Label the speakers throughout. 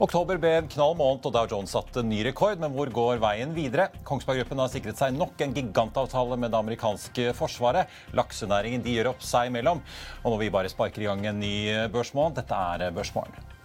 Speaker 1: Oktober ble en knall måned, og Dow Jones satte ny rekord. Men hvor går veien videre? Kongsberg Gruppen har sikret seg nok en gigantavtale med det amerikanske forsvaret. Laksenæringen de gjør opp seg imellom. Og når vi bare sparker i gang en ny børsmåned, dette er Børsmorgen.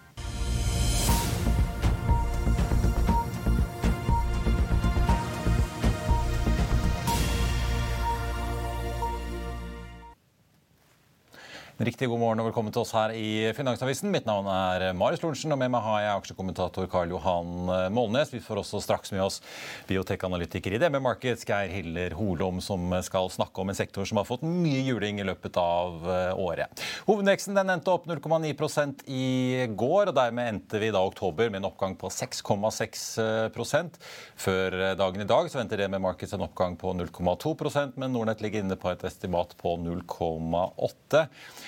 Speaker 1: Riktig god morgen og velkommen til oss her i Finansavisen. Mitt navn er Marius Lorentzen, og med meg har jeg aksjekommentator Karl Johan Målnes. Vi får også straks med oss biotekanalytiker i DB Markets, Geir Hiller Holom, som skal snakke om en sektor som har fått mye juling i løpet av eh, året. Hovedveksten den endte opp 0,9% i går, og dermed endte vi da oktober med en oppgang på 6,6% Før dagen i dag så venter DB Markets en oppgang på 0,2% men Nordnett ligger inne på et estimat på 0,8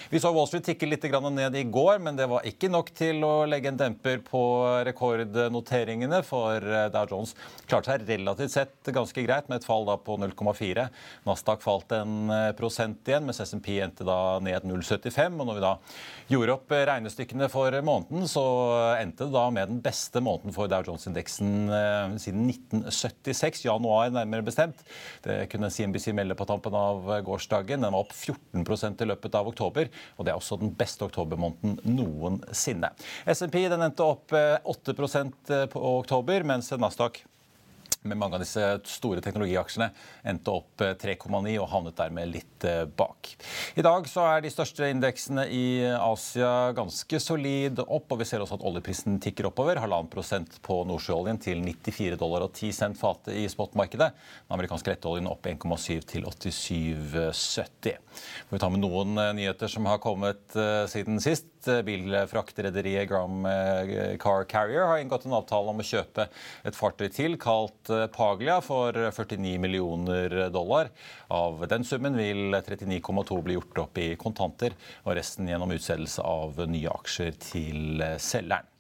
Speaker 1: vi så Wall Street tikke litt ned i går, men det var ikke nok til å legge en demper på rekordnoteringene, for eh, Dow Jones klarte seg relativt sett ganske greit med et fall på 0,4. Nasdaq falt en eh, prosent igjen, mens SMP endte da ned 0,75. Og når vi da gjorde opp regnestykkene for måneden, så endte det da med den beste måneden for Dow Jones-indeksen eh, siden 1976, januar nærmere bestemt. Det kunne CNBC melde på tampen av gårsdagen. Den var opp 14% i løpet av oktober og det er også den beste oktobermåneden noensinne. SMP endte opp 8 eh, eh, på oktober, mens Nasdaq med mange av disse store teknologiaksjene endte opp 3,9 eh, og havnet dermed litt eh, bak. I dag så er de største indeksene i Asia ganske solid opp, og vi ser også at oljeprisen tikker oppover. Halvannen prosent på nordsjøoljen til 94 dollar og 10 cent fatet i spotmarkedet. Den amerikanske letteoljen opp 1,7 til 87,70. Vi tar med noen eh, nyheter som har kommet siden sist. Bilfraktrederiet Gram Car Carrier har inngått en avtale om å kjøpe et fartøy til kalt Paglia for 49 millioner dollar. Av den summen vil 39,2 bli gjort opp i kontanter, og resten gjennom utsettelse av nye aksjer til selgeren.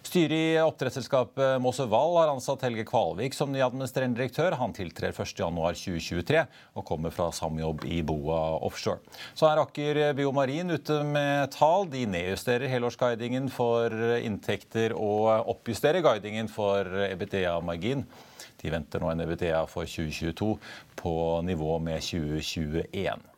Speaker 1: Styret i oppdrettsselskapet Wall har ansatt Helge Kvalvik som ny administrerende direktør. Han tiltrer 1.1.2023 og kommer fra samme jobb i Boa Offshore. Så er Aker Biomarin ute med tall. De nedjusterer helårsguidingen for inntekter og oppjusterer guidingen for EBITDA-margin. De venter nå en EBITDA for 2022 på nivå med 2021.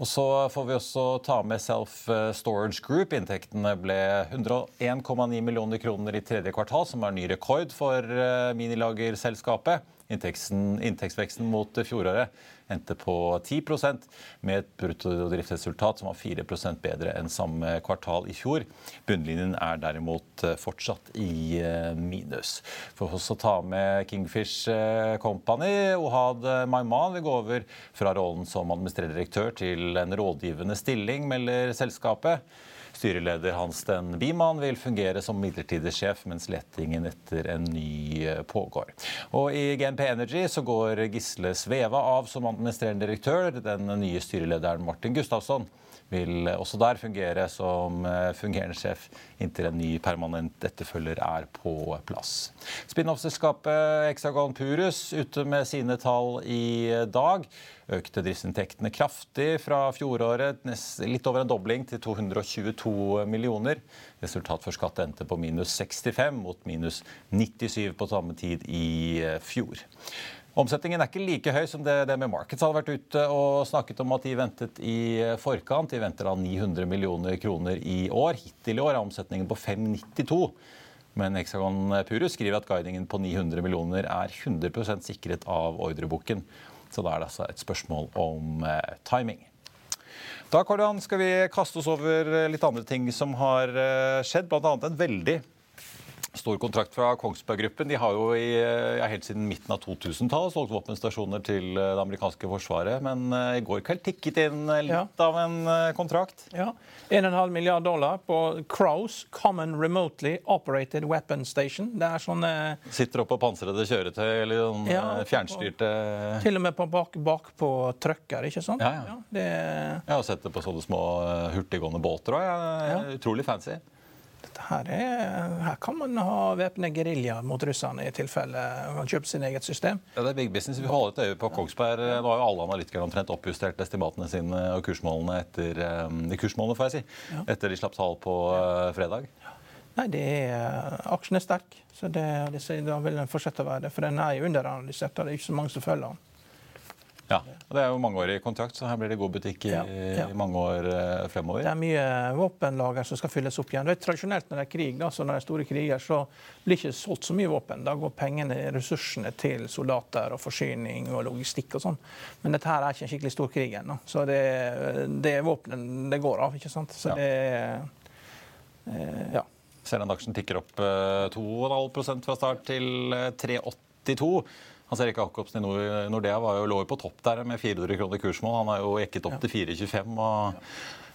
Speaker 1: Og så får vi også ta med Self Storage Group. Inntektene ble 101,9 millioner kroner i tredje kvartal, som er ny rekord for eh, minilagerselskapet. Inntektsveksten mot fjoråret endte på 10% med et bruttodriftsresultat som var 4% bedre enn samme kvartal i fjor. Bunnlinjen er derimot eh, fortsatt i eh, minus. For å ta med Kingfish eh, Company. Ohad Maiman vil gå over fra rollen som administrerende direktør til en rådgivende stilling, melder selskapet. Styreleder Hans Biemann vil fungere som midlertidig sjef, mens letingen etter en ny eh, pågår. Og I GNP Energy så går Gisle Sveva av som administrerende direktør. Den nye styrelederen Martin Gustavsson vil også der fungere som eh, fungerende sjef inntil en ny permanent etterfølger er på plass. Spin-off-selskapet Hexagon Purus ute med sine tall i dag. Økte driftsinntektene kraftig fra fjoråret, litt over en dobling til 222 millioner. Resultat for skatt endte på minus 65 mot minus 97 på samme tid i eh, fjor. Omsetningen er ikke like høy som det, det med Markets hadde vært ute og snakket om at de ventet i forkant. De venter da 900 millioner kroner i år. Hittil i år er omsetningen på 592. Men Hexagon Purus skriver at guidingen på 900 millioner er 100% sikret av ordreboken. Så da er det altså et spørsmål om eh, timing. Da Kardian, skal vi kaste oss over litt andre ting som har eh, skjedd. Bl.a. en veldig Stor kontrakt fra Kongsberg Gruppen. De har jo i, ja, helt siden midten av 2000-tallet solgt våpenstasjoner til eh, det amerikanske forsvaret. Men uh, i går kveld tikket inn eh, litt ja. av en uh, kontrakt.
Speaker 2: Ja. 1,5 milliard dollar på Crows Common Remotely Operated Weapon Station. Det er sånn uh,
Speaker 1: Sitter oppå pansrede kjøretøy eller sånn ja, fjernstyrte
Speaker 2: Til og med på bak, bak på trucker, ikke sant?
Speaker 1: Ja, ja. Det... Jeg har sett det på sånne små hurtiggående båter òg. Utrolig fancy
Speaker 2: her, er, her, kan man ha væpnet gerilja mot russerne i tilfelle man kjøper sin eget system.
Speaker 1: Ja, Det er big business. Vi holder et øye på Kongsberg. Nå har jo alle analytikere omtrent oppjustert estimatene sine og kursmålene etter, um, kursmålene, får jeg si, ja. etter de slapp tall på uh, fredag.
Speaker 2: Nei, det er, Aksjen er sterk, så det, det, da vil den fortsette å være det. For den er jo underanalysert, og det er ikke så mange som følger den.
Speaker 1: Ja, og Det er jo mangeårig kontrakt, så her blir det god butikk i, ja, ja. mange år eh, fremover.
Speaker 2: Det er mye våpenlager som skal fylles opp igjen. Det er Tradisjonelt når det er krig, da, så når det er store kriger, så blir det ikke solgt så mye våpen. Da går pengene, ressursene til soldater og forsyning og logistikk og sånn. Men dette her er ikke en skikkelig stor krig ennå. Så det, det er våpen det går av. ikke sant? Så ja. det
Speaker 1: eh, Ja. Selv om aksjen tikker opp 2,5 fra start til 3,82. Hans Erik Jacobsen i Nordea var jo, lå jo på topp der med 400 kroner kursmål. Han har jo ekket opp til 4,25. og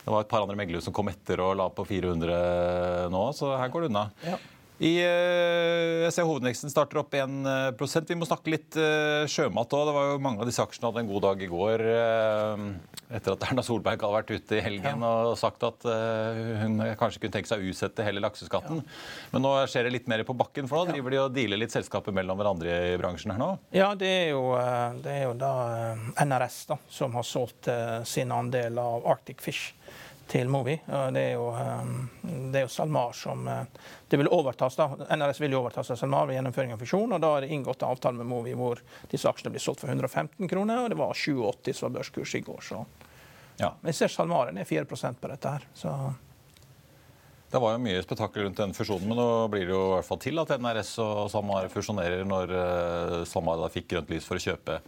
Speaker 1: Det var et par andre meglere som kom etter og la på 400 nå, så her går det unna. Ja. I, eh, jeg ser hovedveksten starter opp 1% Vi må snakke litt uh, sjømat òg. Det var jo Mange av disse aksjene hadde en god dag i går etter at Erna Solberg hadde vært ute i helgen og sagt at hun kanskje kunne tenke seg å utsette hele lakseskatten. Men nå skjer det litt mer på bakken, for nå driver de og dealer litt selskaper mellom hverandre i bransjen her nå?
Speaker 2: Ja, det er jo, det er jo da NRS da, som har solgt sin andel av Arctic Fish til Movi. Det er jo, um, det er jo SalMar som uh, det vil overtas. da. NRS vil jo overtas av SalMar ved gjennomføring av fusjon. og Da er det inngått avtale med Movi hvor disse aksjene blir solgt for 115 kroner. og Det var 87 som var børskurs i går. så... Ja. Men jeg ser SalMar er 4 på dette. her, så...
Speaker 1: Det var jo mye spetakkel rundt den fusjonen, men nå blir det jo i hvert fall til at NRS og SalMar fusjonerer når uh, SalMar da fikk grønt lys for å kjøpe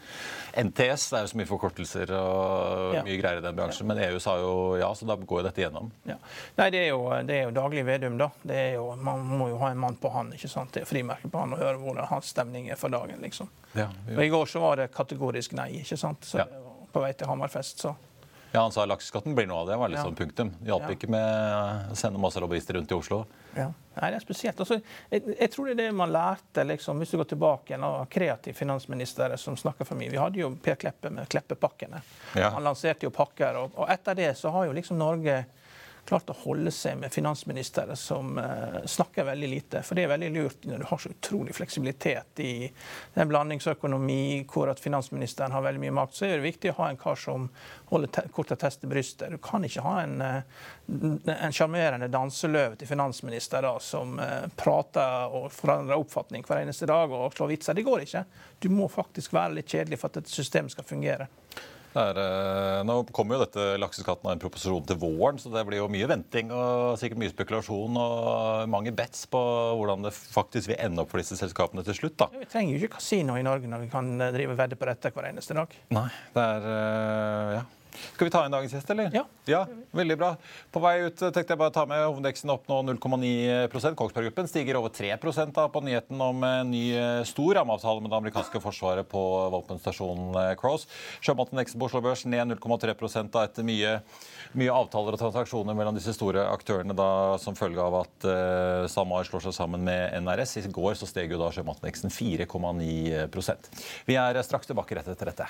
Speaker 1: NTS. Det er jo så mye forkortelser og ja. mye greier i den bransjen. Ja. Men EU sa jo ja, så da går jo dette gjennom. Ja.
Speaker 2: Nei, det er, jo, det er jo daglig Vedum, da. Det er jo, man må jo ha en mann på han, ikke sant? Det er frimerke på han og høre hvordan hans stemning er for dagen, liksom. og I går så var det kategorisk nei, ikke sant? Så på vei til Hammerfest, så
Speaker 1: ja, Han sa lakseskatten blir noe av det. var litt ja. sånn punktum. Hjalp ja. ikke med å sende masse lobbyister rundt i Oslo.
Speaker 2: Ja. Nei, det er spesielt. Altså, jeg, jeg, tror det er det man lærte liksom, hvis du går tilbake igjen, av kreativ finansminister som snakker for mye. Vi hadde jo Per Kleppe med Kleppepakkene. Ja. Han lanserte jo pakker. Og, og etter det så har jo liksom Norge klart å holde seg med finansministre som uh, snakker veldig lite. For det er veldig lurt når du har så utrolig fleksibilitet i en blandingsøkonomi hvor at finansministeren har veldig mye makt. Så er det viktig å ha en kar som holder kort og test til brystet. Du kan ikke ha en uh, sjarmerende danseløve til finansminister da, som uh, prater og forandrer oppfatning hver eneste dag og slår vitser. Det går ikke. Du må faktisk være litt kjedelig for at et system skal fungere.
Speaker 1: Er, eh, nå kommer jo dette lakseskatten av en proposisjon til våren, så det blir jo mye venting og sikkert mye spekulasjon og mange bets på hvordan det faktisk vil ende opp for disse selskapene til slutt. da.
Speaker 2: Vi trenger jo ikke kasino i Norge når vi kan eh, drive vedde på dette hver eneste dag.
Speaker 1: Nei, det er, eh, ja. Skal vi ta inn dagens gjest, eller?
Speaker 2: Ja.
Speaker 1: ja. Veldig bra. På vei ut tenkte jeg bare å ta med hovedeksen opp nå 0,9 Kongsberg Gruppen stiger over 3 da på nyheten om en ny eh, stor rammeavtale med det amerikanske forsvaret på våpenstasjonen eh, Cross. Sjømatindeksen på Oslo Børs ned 0,3 da etter mye, mye, avtaler og transaksjoner mellom disse store aktørene da, som følge av at uh, SalMar slår seg sammen med NRS. I går så steg jo da sjømatindeksen 4,9% Vi er straks tilbake rett etter dette.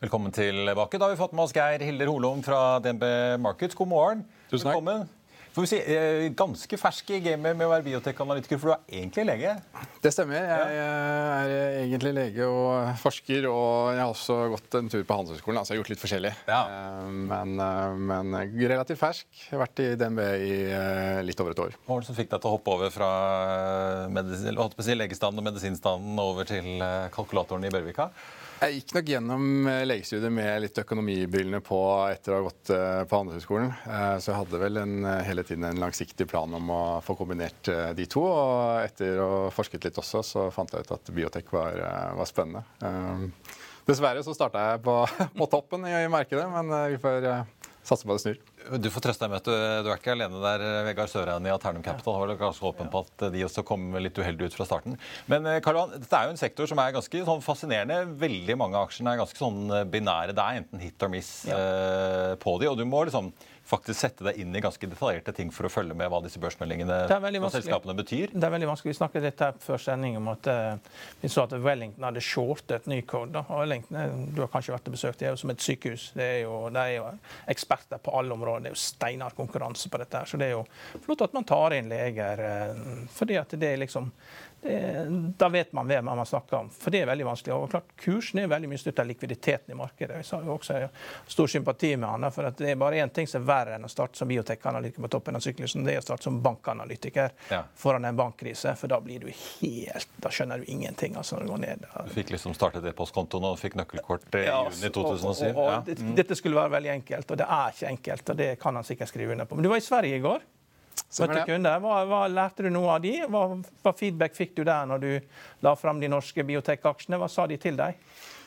Speaker 1: Velkommen tilbake. Da har vi fått med oss Geir Hilder Holom fra DNB Markets. God morgen.
Speaker 3: Tusen takk. Velkommen.
Speaker 1: Får vi si, eh, Ganske fersk i gamet med å være biotekanalytiker, for du er egentlig lege?
Speaker 3: Det stemmer. Jeg er egentlig lege og forsker, og jeg har også gått en tur på Handelshøyskolen. Altså jeg har gjort litt forskjellig. Ja. Eh, men, eh, men, relativt fersk. Jeg har vært i DNB i litt over et år.
Speaker 1: Hva var det som fikk deg til å hoppe over fra legestanden og medisinstanden over til kalkulatoren i Børvika?
Speaker 3: Jeg gikk nok gjennom eh, legestudiet med litt økonomibrillene på etter å ha gått eh, på Handelshøyskolen. Eh, så jeg hadde vel en, hele tiden en langsiktig plan om å få kombinert de to. Og etter å ha forsket litt også, så fant jeg ut at biotek var, var spennende. Dessverre så starta jeg på, på toppen i, i, markedet, men vi får satse på det snur.
Speaker 1: Du får trøste deg med at du, du, er ikke alene der, Vegard Sørein i Alternum Capital. har vel ganske åpen på at de også kom litt uheldig ut fra starten. Men eh, Karl Johan, dette er jo en sektor som er ganske sånn fascinerende. Veldig mange av aksjene er ganske sånn eh, binære. Det er enten hit or miss ja. uh, på de, og du må liksom faktisk sette deg inn i ganske detaljerte ting for å følge med hva disse børsmeldingene fra selskapene betyr?
Speaker 2: Det er veldig vanskelig. Vi snakket litt her før sending om at uh, vi så at Wellington hadde shortet Nycode. Wellington, eh, du har kanskje vært og besøkt, det er jo som et sykehus. Det er jo, det er jo eksperter på alle områder. Det er jo steinhard konkurranse på dette. her, Så det er jo flott at man tar inn leger. Uh, fordi at det er liksom det, da vet man hvem man snakker om. For det er veldig vanskelig. Og klart, Kursen er veldig mye styrt av likviditeten i markedet. Jeg har jo også stor sympati med han, for det er bare én ting som er verre enn å starte som biotekanalytiker på toppen av syklusen. Det er å starte som bankanalytiker ja. foran en bankkrise. For da blir du helt Da skjønner du ingenting. altså når du går ned.
Speaker 1: Du fikk liksom startet e-postkontoen og fikk nøkkelkort i ja, juni 2007? Og, og,
Speaker 2: og, ja. mm. Dette skulle være veldig enkelt, og det er ikke enkelt. og Det kan han sikkert skrive under på. Men du var i Sverige i går. Hva, hva, lærte du noe av de? Hva, hva, feedback fikk du der når du la fram de norske biotek-aksjene? Hva sa de til deg?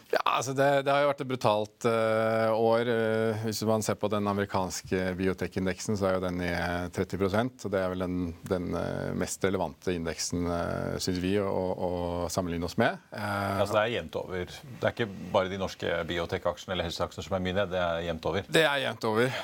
Speaker 3: Ja, altså det, det, har jo vært et brutalt uh, år. Uh, hvis man ser på den amerikanske biotekindeksen, så er jo den i 30% og Det er vel den, den uh, mest relevante indeksen, uh, syns vi, å, å, sammenligne oss med.
Speaker 1: altså det er jevnt over? Det er ikke bare de norske biotek-aksjene eller helseaksjene som er mye ned? Det er jevnt over?
Speaker 3: Det er jevnt over.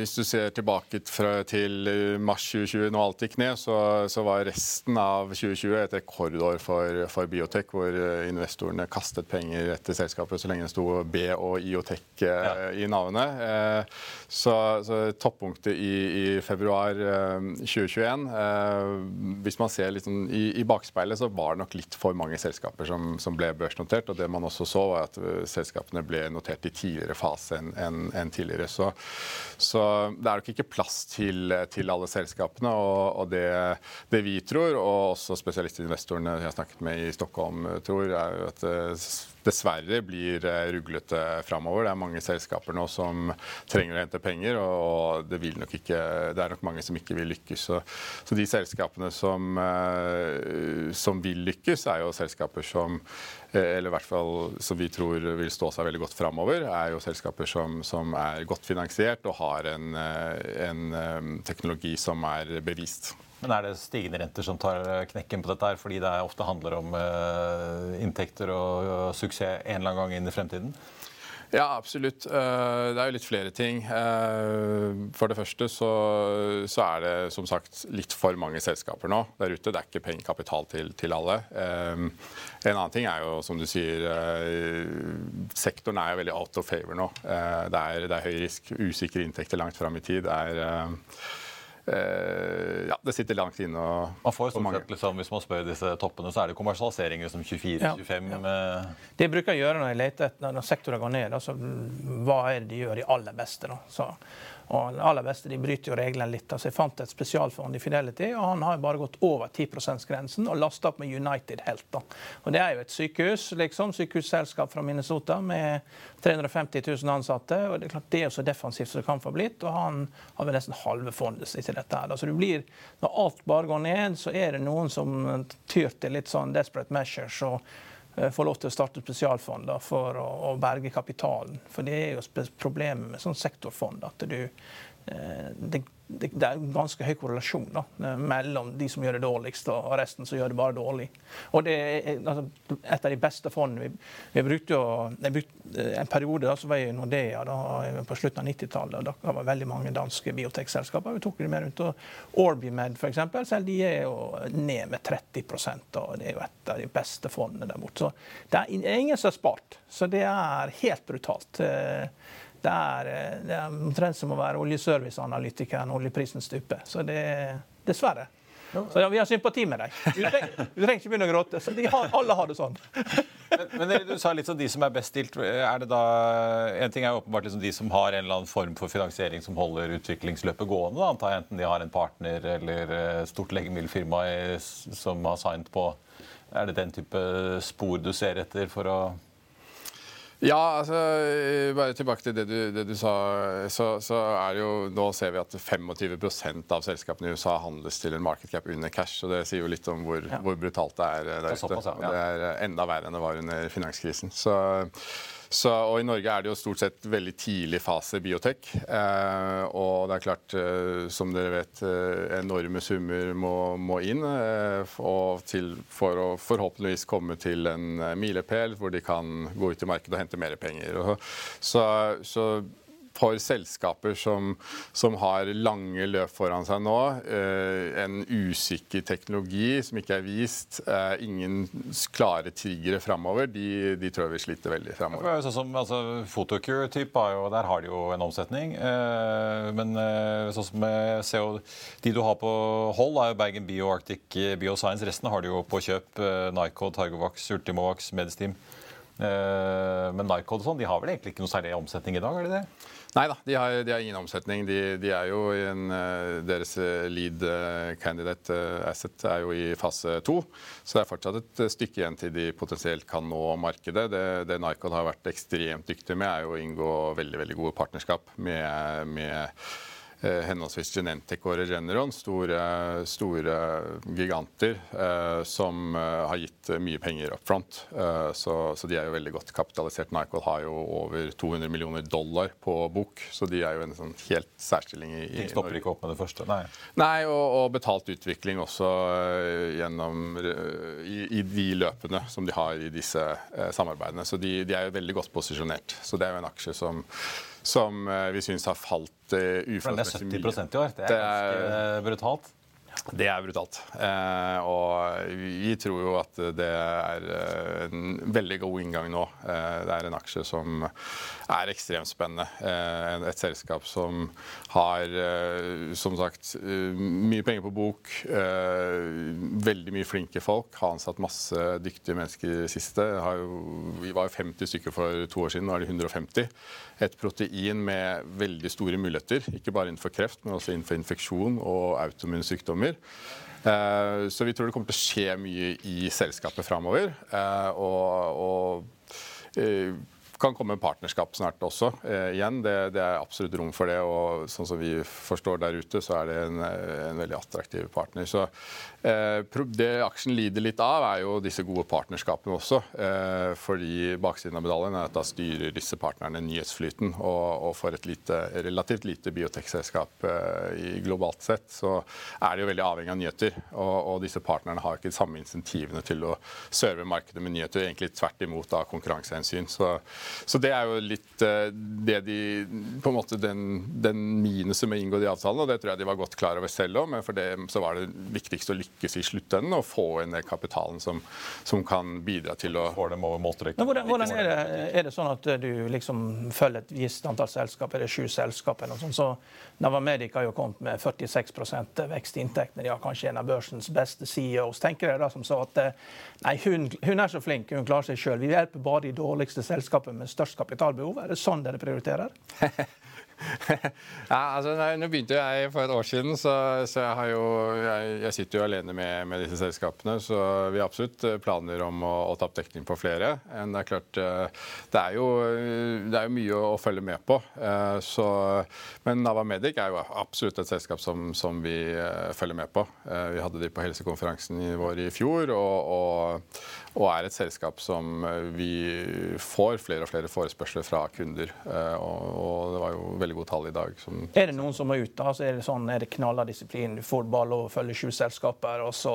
Speaker 3: hvis du ser tilbake fra, til mars 2020, når alt gikk ned, så, så, var resten av 2020 et rekordår for, for biotek, hvor investorene kastet penger penger etter selskapet så lenge det sto B og Iotech eh, ja. i navnet. Eh, så, så toppunktet i, i februar 2021 eh, Hvis man ser litt sånn i, i, bakspeilet, så var det nok litt for mange selskaper som, som, ble børsnotert. Og det man også så, var at selskapene ble notert i tidligere fase enn en, en tidligere. Så, så, det er nok ikke plass til, til alle selskapene. Og, og det, det, vi tror, og også spesialistinvestorene jeg har snakket med i Stockholm tror, er jo at dessverre blir eh, ruglete framover. Det er mange selskaper nå som trenger å hente penger, og det, ikke, det er nok mange som ikke vil lykkes. Så, så de selskapene som, eh, som, vil lykkes, er jo selskaper som eh, eller i hvert fall som vi tror vil stå seg veldig godt framover, er jo selskaper som, som er godt finansiert og har en, en teknologi som er bevist.
Speaker 1: Men er det stigende renter som tar knekken på dette, her, fordi det ofte handler om uh, inntekter og, og, suksess en eller annen gang inn i fremtiden?
Speaker 3: Ja, absolutt. Eh, det er jo litt flere ting. Eh, for det første så, så, er det som sagt litt for mange selskaper nå der ute. Det er ikke pengekapital til, til alle. En annen ting er jo, som du sier, sektoren er jo veldig out of favor nå. Det er, det er høy risk, usikre inntekter langt fram i tid. Det er ja, det sitter langt inne. Og,
Speaker 1: man får jo stort sett, liksom, Hvis man spør disse toppene, så er det kommersialisering liksom 24-25. Ja.
Speaker 2: Ja. Det bruker å gjøre når jeg leter etter når sektorer går ned. Altså, hva er det de gjør de aller beste? da? Så og det aller beste, de bryter jo reglene litt. Altså, jeg fant et spesialfond i Fidelity, og han har bare gått over 10 %-grensen og lasta opp med United Health. Da. Og Det er jo et sykehus, liksom, sykehusselskap fra Minnesota med 350 000 ansatte. og Det er klart det er så defensivt som det kan få blitt, og han har vel nesten halve fondet sitt til dette. her. Altså, det blir, når alt bare går ned, så er det noen som tyr til litt sånn desperate measures. og få lov til å starte spesialfond da, for å, å, berge kapitalen. For det er jo problemet med sånn sektorfond at du, eh, det, det, det, er ganske høy korrelasjon da, mellom de som gjør det dårligst, og resten som gjør det bare dårlig. Og det er altså, et av de beste fondene. Vi, vi brukte jo, En periode da, så var jeg i Nordea da, på slutten av 90-tallet. Da var veldig mange danske biotekselskaper. Vi tok det med rundt. Orbimed f.eks. Selv de er jo ned med 30% og Det er jo et av de beste fondene der borte. Så det er ingen som har spart. Så det er helt brutalt. Eh, det er, eh, det er omtrent som å være oljeserviceanalytiker når oljeprisen stuper. Så det Dessverre. Så ja, Vi har sympati med deg. Du trenger, du trenger ikke begynne å gråte. så har, Alle har det sånn.
Speaker 1: Men, men, Du sa litt sånn de som er best stilt. er det da, En ting er åpenbart liksom de som har en eller annen form for finansiering som holder utviklingsløpet gående. Da, antar jeg Enten de har en partner eller stort legemiddelfirma som har signet på. Er det den type spor du ser etter for å
Speaker 3: ja, altså, bare tilbake til det du, det du sa. Så, så, er det jo, Nå ser vi at 25% av selskapene i USA handles til en market cap under cash. og Det sier jo litt om hvor, ja. hvor brutalt det er der ute. Ja. Det er enda verre enn det var under finanskrisen. Så Så, og I Norge er det jo stort sett veldig tidlig fase biotek. Eh, og det er klart, eh, som dere vet, eh, enorme summer må, må inn eh, til, for å forhåpentligvis komme til en eh, milepæl hvor de kan gå ut i markedet og hente mer penger. Og, så, så for selskaper som, som, har lange løp foran seg nå. Eh, en usikker teknologi som ikke er vist. Eh, ingen klare triggere framover. De, de, tror jeg vi sliter veldig framover.
Speaker 1: Sånn som altså, Photocure-type, der har de jo en omsetning. Eh, men sånn som CO, de du har på hold, er jo Bergen Bio, Arctic Bioscience. Resten har de jo på kjøp. Nycod, Targovax, Ultimovax, Medsteam. Eh, men Nycod og sånn, de har vel egentlig ikke noe særlig omsetning i dag? er det det?
Speaker 3: Nei da, de har, de har, ingen omsetning. De, de er jo en, eh, Deres eh, lead eh, candidate asset er jo i fase to. Så det er fortsatt et stykke igjen til de potensielt kan nå markedet. Det, det Nycon har vært ekstremt dyktig med, er jo å inngå veldig, veldig gode partnerskap med, med henholdsvis Genentech og Regeneron, store, store giganter eh, som eh, har gitt mye penger up front. Så, så, de er jo veldig godt kapitalisert. Nycol har jo over 200 millioner dollar på bok, så de er jo en sånn helt særstilling i,
Speaker 1: i De stopper ikke opp med det første? Nei.
Speaker 3: Nei, og, og betalt utvikling også gjennom i, i, de løpene som de har i disse samarbeidene. Så de, de er jo veldig godt posisjonert. Så det er jo en aksje som som eh, vi syns har falt
Speaker 1: uforholdsmessig mye. Det er 70% i år. Det er ganske brutalt.
Speaker 3: Det er brutalt. Eh, og vi tror jo at det er eh, en veldig god inngang nå. Eh, det er en aksje som er ekstremt spennende. Eh, et selskap som har, eh, som sagt, mye penger på bok. veldig mye flinke folk. Har ansatt masse dyktige mennesker i det siste. vi var jo 50 stykker for to år siden, nå er det 150. Et protein med veldig store muligheter. Ikke bare innenfor kreft, men også innenfor infeksjon og autoimmune sykdommer. Eh, så vi tror det kommer til å skje mye i selskapet framover. Eh, og, og eh, kan komme partnerskap snart også. Igjen, det, det, er absolutt rom for det. Og sånn som vi forstår der ute, så er det en, en veldig attraktiv partner. Så det aksjen lider litt av, er jo disse gode partnerskapene også. Eh, fordi baksiden av medaljen er at da styrer disse partnerne nyhetsflyten. Og, for et lite, relativt lite biotekselskap eh, globalt sett, så er de jo veldig avhengig av nyheter. Og, disse partnerne har ikke de samme insentivene til å serve markedet med nyheter. Egentlig tvert imot av konkurransehensyn. Så så det er jo litt det de På en måte den, den minuset med å inngå de avtalene, og det tror jeg de var godt klar over selv òg, men for det så var det viktigste å lykkes i sluttenden og få inn den kapitalen som, som kan bidra til å
Speaker 1: Få dem over
Speaker 2: målstreken. Hvordan, hvordan er, det, er, det, sånn at du liksom følger et visst antall selskap, er det sju selskap eller noe sånt, så Navamedic har jo kommet med 46 vekst i inntektene. De har kanskje en av børsens beste CEOs. Tenker dere da som sa at eh, nei, hun, hun er så flink, hun klarer seg sjøl. Vi hjelper bare de dårligste selskapene med størst kapitalbehov? Er det sånn dere prioriterer?
Speaker 3: ja, altså, nå begynte jeg for et år siden, så, så jeg, jo, jeg, jeg, sitter jo alene med, med, disse selskapene. Så vi har absolutt eh, planer om å, å ta opp dekning på flere. Men det er klart, eh, det er jo, det er jo mye å, å, følge med på. Eh, så, men Navamedic er jo absolutt et selskap som, som vi følger med på. Vi hadde de på helsekonferansen vår i fjor. og, og og er et selskap som vi får flere og flere forespørsler fra kunder. Og det var jo veldig gode tall i dag.
Speaker 2: er det noen som må ut? da? Altså er det sånn, er det knalla disiplin? Du får bare lov å følge sju selskaper, og så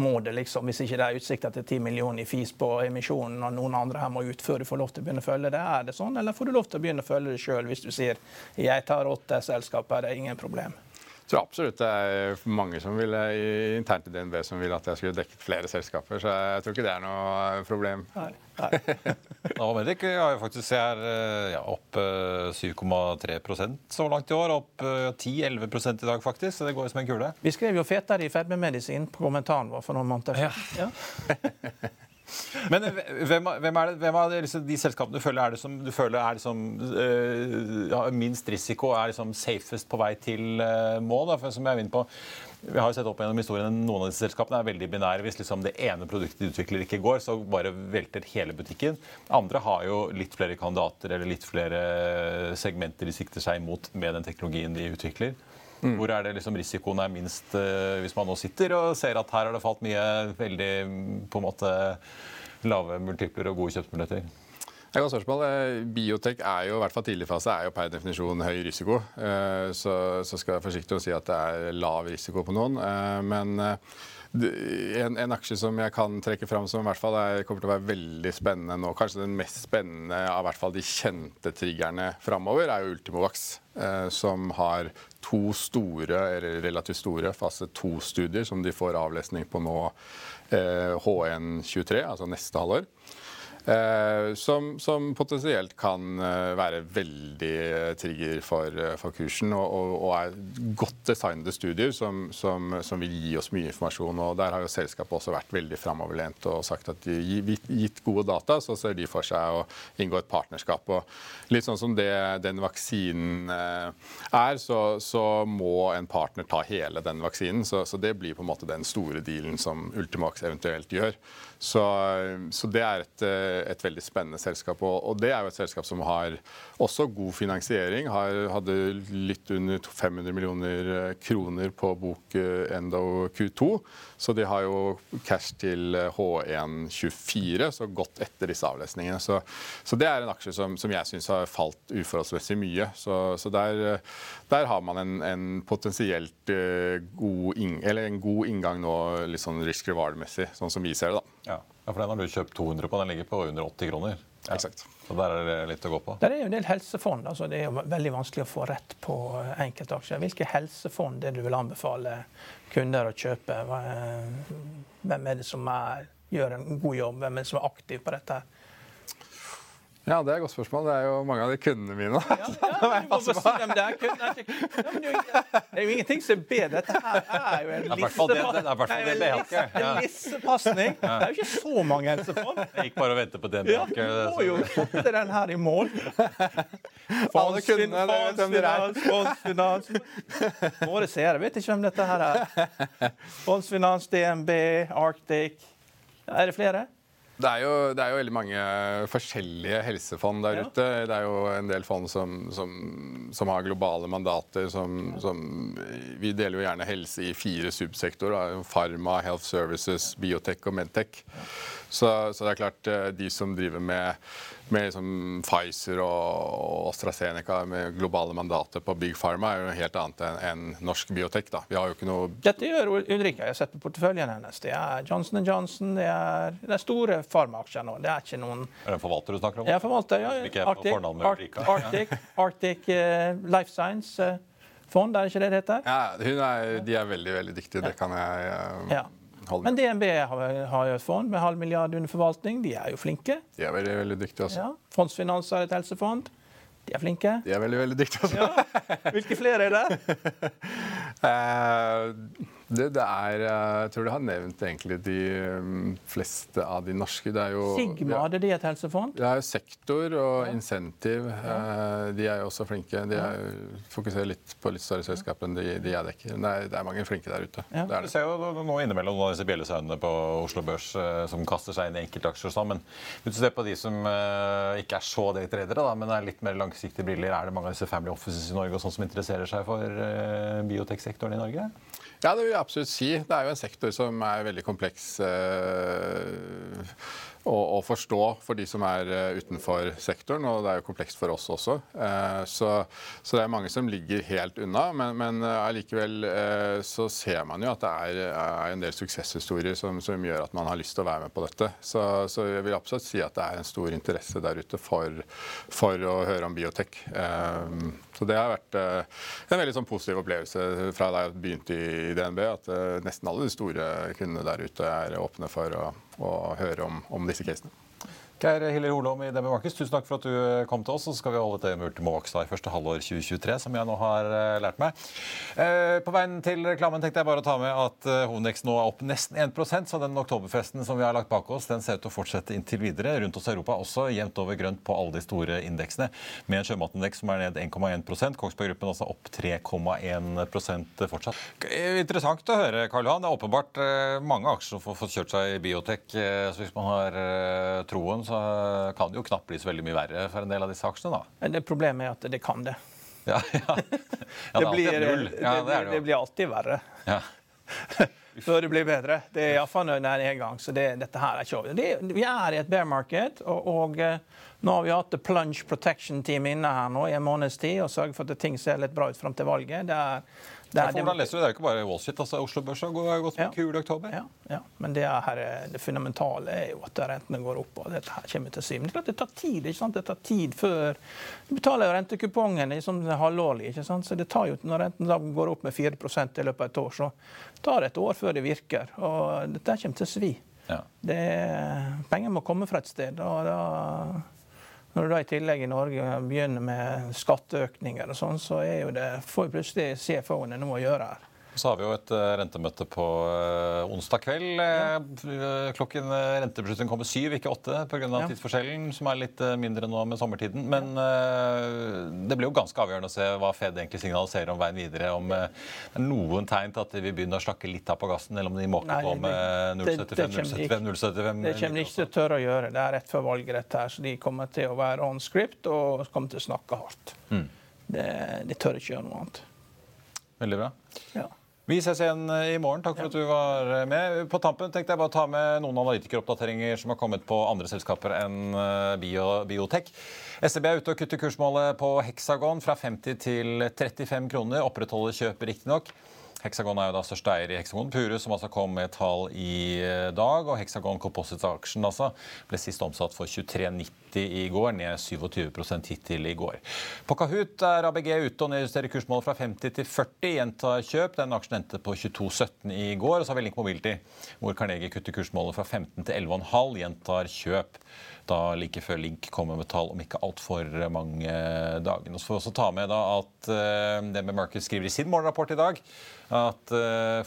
Speaker 2: må det liksom, hvis ikke det er utsikter til 10 millioner i fis på emisjonen, og noen andre her må ut før du får lov til å begynne å følge det, er det sånn? Eller får du lov til å begynne å følge det sjøl hvis du sier jeg tar åtte selskaper, det er ingen problem?
Speaker 3: Jeg tror absolutt det er mange som vil, internt i DNB som vil at jeg skulle dekket flere selskaper. Så jeg tror ikke det er noe problem. Nei, nei.
Speaker 1: Amerik har faktisk ser ja, opp 7,3 eh, så langt i år. Opp 10-11 eh, i dag, faktisk. Så det går som en kule.
Speaker 2: Vi skrev jo 'fetere i fedmemedisin' på kommentaren vår for noen måneder siden. Ja.
Speaker 1: ja. Men hvem, hvem, er det, hvem av liksom, de selskapene du føler er det som du føler er liksom, uh, minst risiko, er liksom safest på vei til øh, mål? Da? For som jeg er inne på, vi har jo sett opp gjennom historien Noen av disse selskapene er veldig binære. Hvis liksom det ene produktet de utvikler, ikke går, så bare velter hele butikken. Andre har jo litt flere kandidater eller litt flere segmenter de sikter seg mot med den teknologien de utvikler. Mm. Hvor er det liksom risikoen er minst uh, hvis man nå sitter og ser at her har det falt mye veldig på en måte lave multipler og gode kjøpsmuligheter?
Speaker 3: Det er godt spørsmål. Eh, biotek er jo i hvert fall tidligfase er jo per definisjon høy risiko. Eh, så, så skal jeg være forsiktig å si at det er lav risiko på noen. Eh, men en, en, aksje som jeg kan trekke fram som i hvert fall er, kommer til å være veldig spennende nå, kanskje den mest spennende av hvert fall de kjente triggerne framover, er jo Ultimovax. som har to store, eller relativt store fase to-studier som de får avlesning på nå H123, altså neste halvår. Eh, som, som, potensielt kan eh, være veldig trigger for, eh, for kursen. Og, og, og, er godt designede studier som, som, som, vil gi oss mye informasjon. og Der har jo selskapet også vært veldig framoverlent og sagt at de, gitt gode data, så ser de for seg å inngå et partnerskap. og Litt sånn som det, den vaksinen er, så, så, må en partner ta hele den vaksinen. Så, så det blir på en måte den store dealen som Ultimax eventuelt gjør. Så, så, det er et, et, veldig spennende selskap. Og, og, det er jo et selskap som har også god finansiering. Har, hadde litt under 500 millioner kroner på bok eh, Endo Q2. Så de har jo cash til H124, så godt etter disse avlesningene. Så, så det er en aksje som, som jeg syns har falt uforholdsmessig mye. Så, så der, der, har man en, en potensielt god, inn, en god inngang nå, litt sånn risk reward-messig, sånn som vi ser det. da.
Speaker 1: Ja. ja, for den har du kjøpt 200 på. Den ligger på under 80 kroner.
Speaker 3: Ja. Exakt.
Speaker 1: Så der er det litt å gå på.
Speaker 2: Det er jo en del helsefond. altså Det er jo veldig vanskelig å få rett på enkeltaksjer. Hvilke helsefond er det du vil anbefale kunder å kjøpe? Hvem er det som er, gjør en god jobb? Hvem er det som er aktiv på dette?
Speaker 3: Ja, Det er et godt spørsmål. Det er jo mange av de kundene mine. Ja,
Speaker 2: ja, det, er det, er jo ingenting som er bedre. Dette her er jo en lissepasning. Det er jo ikke så mange helsefond.
Speaker 1: Jeg gikk bare og ventet på den. Ja,
Speaker 2: du må jo få den her i mål.
Speaker 3: Fondsfinans,
Speaker 2: fondsfinans Våre seere vet ikke hvem dette her er. Fondsfinans, DNB, Arctic. Er det flere?
Speaker 3: Det er, jo, det er, jo, veldig mange forskjellige helsefond der ja. ute. Det er jo en del fond som, som, som har globale mandater. Som, som, vi deler jo gjerne helse i fire subsektorer. Pharma, health services, biotech og medtech. Så, så, det er klart, eh, de som driver med med liksom Pfizer og AstraZeneca med globale mandater på Big Pharma er jo helt annet enn en norsk biotek. da. Vi har jo ikke noe...
Speaker 2: Dette gjør Ulrikke. Jeg har sett på porteføljen hennes. Det er Johnson Johnson, det er, det er store farmaaksjer nå. Det er ikke noen
Speaker 1: Er det en forvalter du snakker om?
Speaker 2: Ja, forvalter. Ja. Arctic, Arctic, Arctic, Arctic uh, Life Science. Uh, fond, er det ikke det det heter?
Speaker 3: Ja, er, De er veldig veldig dyktige. Det kan jeg uh, ja.
Speaker 2: Men DNB har jo et fond med halv milliard under forvaltning. De er jo flinke.
Speaker 3: De er veldig, veldig dyktige også. Ja.
Speaker 2: Fondsfinans har et helsefond. De er flinke.
Speaker 3: De er veldig, veldig dyktige også. Ja.
Speaker 2: Hvilke flere er det?
Speaker 3: uh, Det, det, er eh, Jeg tror du har nevnt egentlig de mm, fleste av de norske. Det er jo
Speaker 2: Sigma, hadde de et helsefond?
Speaker 3: Det er jo Sektor og Insentiv. Ja. Eh, de er jo også flinke. De er, fokuserer litt på litt større selskap enn de, de jeg dekker. Det er, det er, mange flinke der ute. Ja.
Speaker 1: Det er det. Du ser jo nå innimellom noen av disse bjellesauene på Oslo Børs eh, som kaster seg inn i enkeltaksjer og sånn. Men hvis du ser på de som ikke er så daytradere, men er litt mer langsiktige briller, er det mange av disse family offices i Norge og sånn som interesserer seg for bioteksektoren i Norge?
Speaker 3: Ja, det vil jeg absolutt si. Det er jo en sektor som er veldig kompleks. Eh, å, forstå for de som er uh, utenfor sektoren, og det er jo komplekst for oss også. Uh, så, så, det er mange som ligger helt unna, men, men uh, allikevel så ser man jo at det er, er en del suksesshistorier som, som, gjør at man har lyst til å være med på dette. Så, så, jeg vil absolutt si at det er en stor interesse der ute for, for å høre om biotek. så det har vært en veldig sånn positiv opplevelse fra da jeg begynte i DNB, at nesten alle de store kundene der ute er åpne for å, å høre om, om disse casene.
Speaker 1: Geir Hiller Holom i DB Markets, tusen takk for at du eh, kom til oss. Så skal vi holde til med Ultimovax i første halvår 2023, som jeg nå har eh, lært meg. Eh, på veien til reklamen tenkte jeg bare å ta med at hovedindeksen nå er opp nesten 1% så den oktoberfesten som vi har lagt bak oss, den ser ut til å fortsette inntil videre. Rundt oss i Europa også jevnt over grønt på alle de store indeksene, med en sjømatindeks som er ned 1,1% Kongsberg Gruppen også opp 3,1% fortsatt. Interessant å høre, Karl Johan. Det er åpenbart mange aksjer som får kjørt seg i biotek. Så hvis man har troen, så kan det jo knapt bli så veldig mye verre for en del av disse aksjene. da.
Speaker 2: Det Problemet er at det kan det.
Speaker 1: Ja, ja. ja det,
Speaker 2: blir, det, det, det, blir alltid verre.
Speaker 1: Ja.
Speaker 2: før det blir bedre. Det er iallfall en nedgang. Så det, dette her er ikke over. Det, vi er i et bear market. og, og eh, nå har vi hatt the Plunge Protection Team inne her nå i en måneds tid og sørget for at ting ser litt bra ut fram til valget. Det er
Speaker 1: det er, hvordan leser du? Det er jo ikke bare Wall Street. altså Oslo Børs har gått ja. kul i oktober.
Speaker 2: Ja, ja. men det, her, det, fundamentale er jo at rentene går opp. og dette her kommer til syvende. Det tar tid ikke sant? Det tar tid før Du betaler jo rentekupongen liksom halvårlig. ikke sant? Så det tar jo, Når renten går opp med 4 i løpet av et år, så tar det et år før det virker. Og dette kommer til å svi. Ja. Det, penger må komme fra et sted. og da når du da i tillegg i Norge begynner med skatteøkninger og sånn, så er jo det, får plutselig CFO-ene noe å gjøre her.
Speaker 1: Så har vi jo et uh, rentemøte på uh, onsdag kveld. Uh, klokken Rentebeslutningen kommer syv, ikke åtte, pga. Ja. tidsforskjellen, som er litt mindre nå med sommertiden. Men det blir jo ganske avgjørende å se hva Fed egentlig signaliserer om veien videre. Om det er noen tegn til at de vil begynne å slakke litt av på gassen, eller om de måker på med 0,75 0,75
Speaker 2: Det kommer de ikke til å tørre å gjøre. Det er rett før valget, dette her, så de kommer til å være on script og kommer til å snakke hardt. Mm. Det, de tør ikke gjøre noe annet.
Speaker 1: Veldig bra. Ja. Vi ses igjen eh, i morgen. Takk for at du var eh, med. På tampen tenkte jeg bare å ta med noen analytikeroppdateringer som har kommet på andre selskaper enn eh, bio, Biotek. SEB er ute og kutter kursmålet på Hexagon fra 50 til 35 kroner. Opprettholder kjøp, riktignok. Hexagon er jo da største eier i Hexagon Pure, som altså kom med tall i eh, dag. Og Hexagon Composites-aksjen altså ble sist omsatt for 23,90 i går, ned 27 hittil i går. På Kahoot er ABG ute og nedjusterer kursmålet fra 50 til 40. Gjentar kjøp. Den aksjen endte på 22,17 i går. Og så har vi Link Mobility, hvor Carnegie kutter kursmålet fra 15 til 11,5. Gjentar kjøp da like før Link kommer med tall om ikke altfor mange dager. Så får vi også ta med da at uh, det med Marcus skriver i sin morgenrapport i dag at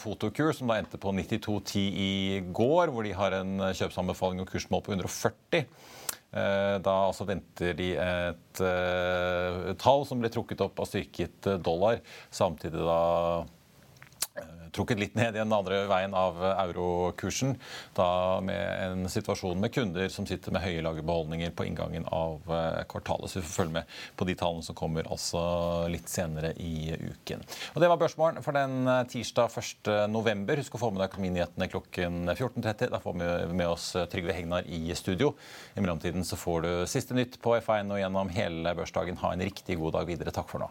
Speaker 1: Fotokur, som da endte på 92,10 i går, hvor de har en kjøpsanbefaling og kursmål på 140 eh, da altså venter de et tall som blir trukket opp av styrket dollar. Samtidig da trukket litt ned igjen den andre veien av eurokursen. Da med en situasjon med kunder som sitter med høye lagerbeholdninger på inngangen av eh, kvartalet. Så vi får følge med på de tallene som kommer altså litt senere i uken. Og Det var børsmålen for den eh, tirsdag 1.11. Husk å få med deg Økonominyhetene klokken 14.30. Da får vi med oss eh, Trygve Hegnar i studio. I mellomtiden så får du siste nytt på F1 og gjennom hele børsdagen. Ha en riktig god dag videre. Takk for nå.